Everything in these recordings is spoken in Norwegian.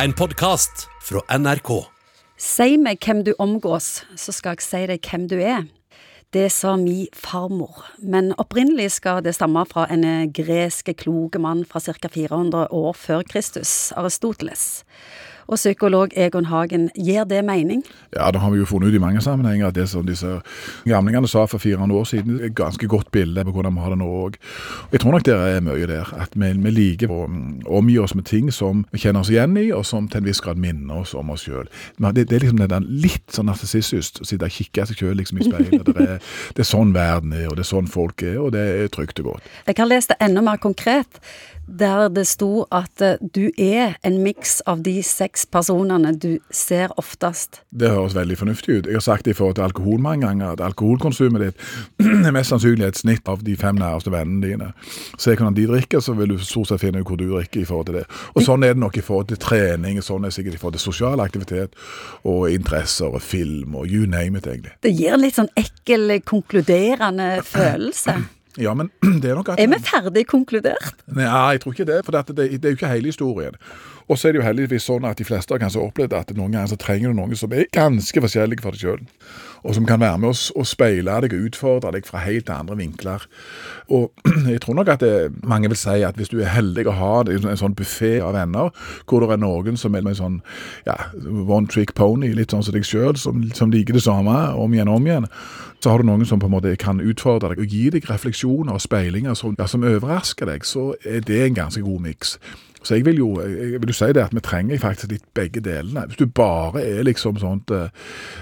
En podkast fra NRK. Si meg hvem du omgås, så skal jeg si deg hvem du er. Det sa mi farmor, men opprinnelig skal det stamme fra en gresk kloke mann fra ca. 400 år før Kristus, Aristoteles. Og psykolog Egon Hagen, gir det mening? Ja, det har vi jo funnet ut i mange sammenhenger at det som disse gamlingene sa for 400 år siden, er et ganske godt bilde på hvordan vi har det nå òg. Jeg tror nok det er mye der. At vi, vi liker å omgi oss med ting som vi kjenner oss igjen i, og som til en viss grad minner oss om oss sjøl. Det, det, er liksom den litt sånn narsissistisk å sitte og kikke seg sjøl liksom i speilet. Det er, det er sånn verden er, og det er sånn folk er, og det er trygt og godt. Jeg har lest det enda mer konkret der det sto at eh, du er en miks av de seks personene du ser oftest. Det høres veldig fornuftig ut. Jeg har sagt det i forhold til alkohol mange ganger, at alkoholkonsumet ditt er mest sannsynlig et snitt av de fem nærmeste vennene dine. Se hvordan de drikker, så vil du stort sett finne ut hvor du drikker i forhold til det. Og sånn er det nok i forhold til trening, sånn er det sikkert i forhold til sosial aktivitet og interesser og film og you name it, egentlig. Det gir litt sånn ekkel, konkluderende følelse. Ja, men det er nok at Er vi ferdig konkludert? Nei, jeg tror ikke det, for det, det, det er jo ikke hele historien. Og så er det jo heldigvis sånn at de fleste har kanskje opplevd at noen ganger så trenger du noen som er ganske forskjellige for deg sjøl, og som kan være med oss og speile deg og utfordre deg fra helt andre vinkler. Og jeg tror nok at det, mange vil si at hvis du er heldig å ha det, en sånn buffé av venner, hvor det er noen som er en sånn ja, one trick pony, litt sånn som deg sjøl, som, som liker det samme om igjen og om igjen, så har du noen som på en måte kan utfordre deg og gi deg refleksjoner og speilinger som, ja, som overrasker deg, så er det en ganske god miks. Så jeg vil jo jeg vil jo si det at vi trenger faktisk litt begge delene. Hvis du bare er liksom sånt uh,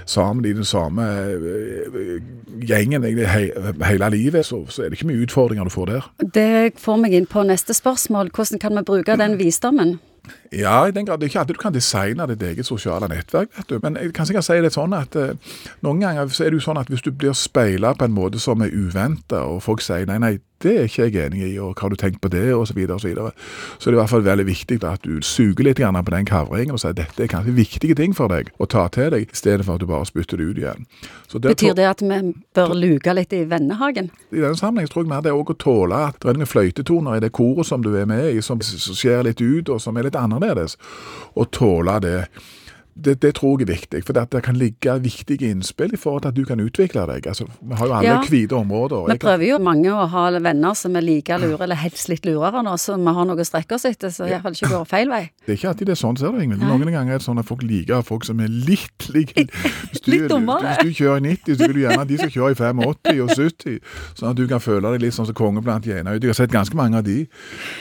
sammen i den samme uh, gjengen he, hele livet, så, så, er det ikke mye utfordringer du får der. Det får meg inn på neste spørsmål. Hvordan kan vi bruke den visdommen? Ja, i den grad. Det er ikke alltid du kan designe ditt eget sosiale nettverk, vet du. Men jeg kan sikkert si det sånn at eh, noen ganger så er det jo sånn at hvis du blir speila på en måte som er uventa, og folk sier nei, nei, det er ikke jeg enig i, og hva har du tenkt på det, og så videre og så videre, så er i hvert fall veldig viktig at du suger litt på den kavringen og sier at dette er kanskje viktige ting for deg å ta til deg, i stedet for at du bare spytter det ut igjen. Betyr det at vi bør luke litt i vennehagen? I den sammenheng tror jeg mer det er å tåle at det er noen fløytetoner i det koret som du er med i, som skjer litt ut, og som er litt annerledes, Å tåle det det, det, tror jeg er viktig, for det kan ligge viktige innspill i forhold til at du kan utvikle deg. Altså, vi har jo alle ja. hvite områder. Vi prøver jo mange å ha venner som er like lure, eller helst litt lurere nå, så vi har noe å strekke oss etter, så iallfall ikke går feil vei. Det er ikke alltid det er sånn, ser du, Ingvild. Noen ganger er det sånn at folk liker folk som er litt like. litt dummere. Hvis du kjører i 90, så vil du gjerne at de som kjører i 85 og 70, sånn at du kan føle deg litt sånn som konge blant gjena. Jeg har sett ganske mange av de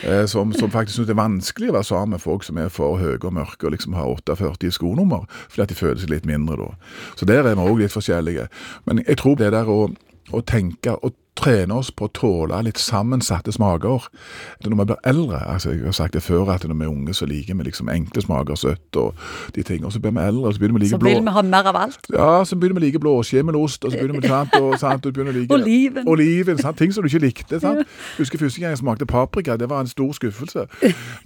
eh, som, som, faktisk syns det er vanskelig å være sammen med folk som er for høye og mørke og liksom har 48 i skonummer, fordi at de føler seg litt mindre da. Så der er vi òg litt forskjellige. Men jeg tror det der å, å tenke og trene oss på å tåle litt sammensatte smaker. Når vi blir eldre altså Jeg har sagt det før at når vi er unge, så liker vi liksom enkle smaker, søtt og de tingene. Så blir vi eldre, og så begynner vi å like blå Så vil vi ha mer av alt? Ja, så begynner vi å like blåskimmelost, og så begynner vi sant, og, sant, og begynner å like Oliven. Oliven sant, ting som du ikke likte. sant? Husker første gang jeg smakte paprika, det var en stor skuffelse.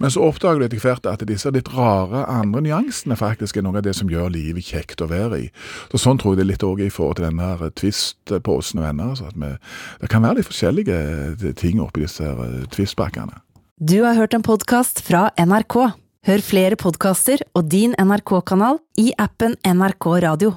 Men så oppdager du etter hvert at disse litt rare andre nyansene faktisk er noe av det som gjør livet kjekt å være i. Så Sånn tror jeg det er litt òg i forhold til denne Twist-posen og venner. Altså at vi det kan være litt forskjellige eh, ting oppi disse eh, tvistbakkene. Du har hørt en podkast fra NRK. Hør flere podkaster og din NRK-kanal i appen NRK Radio.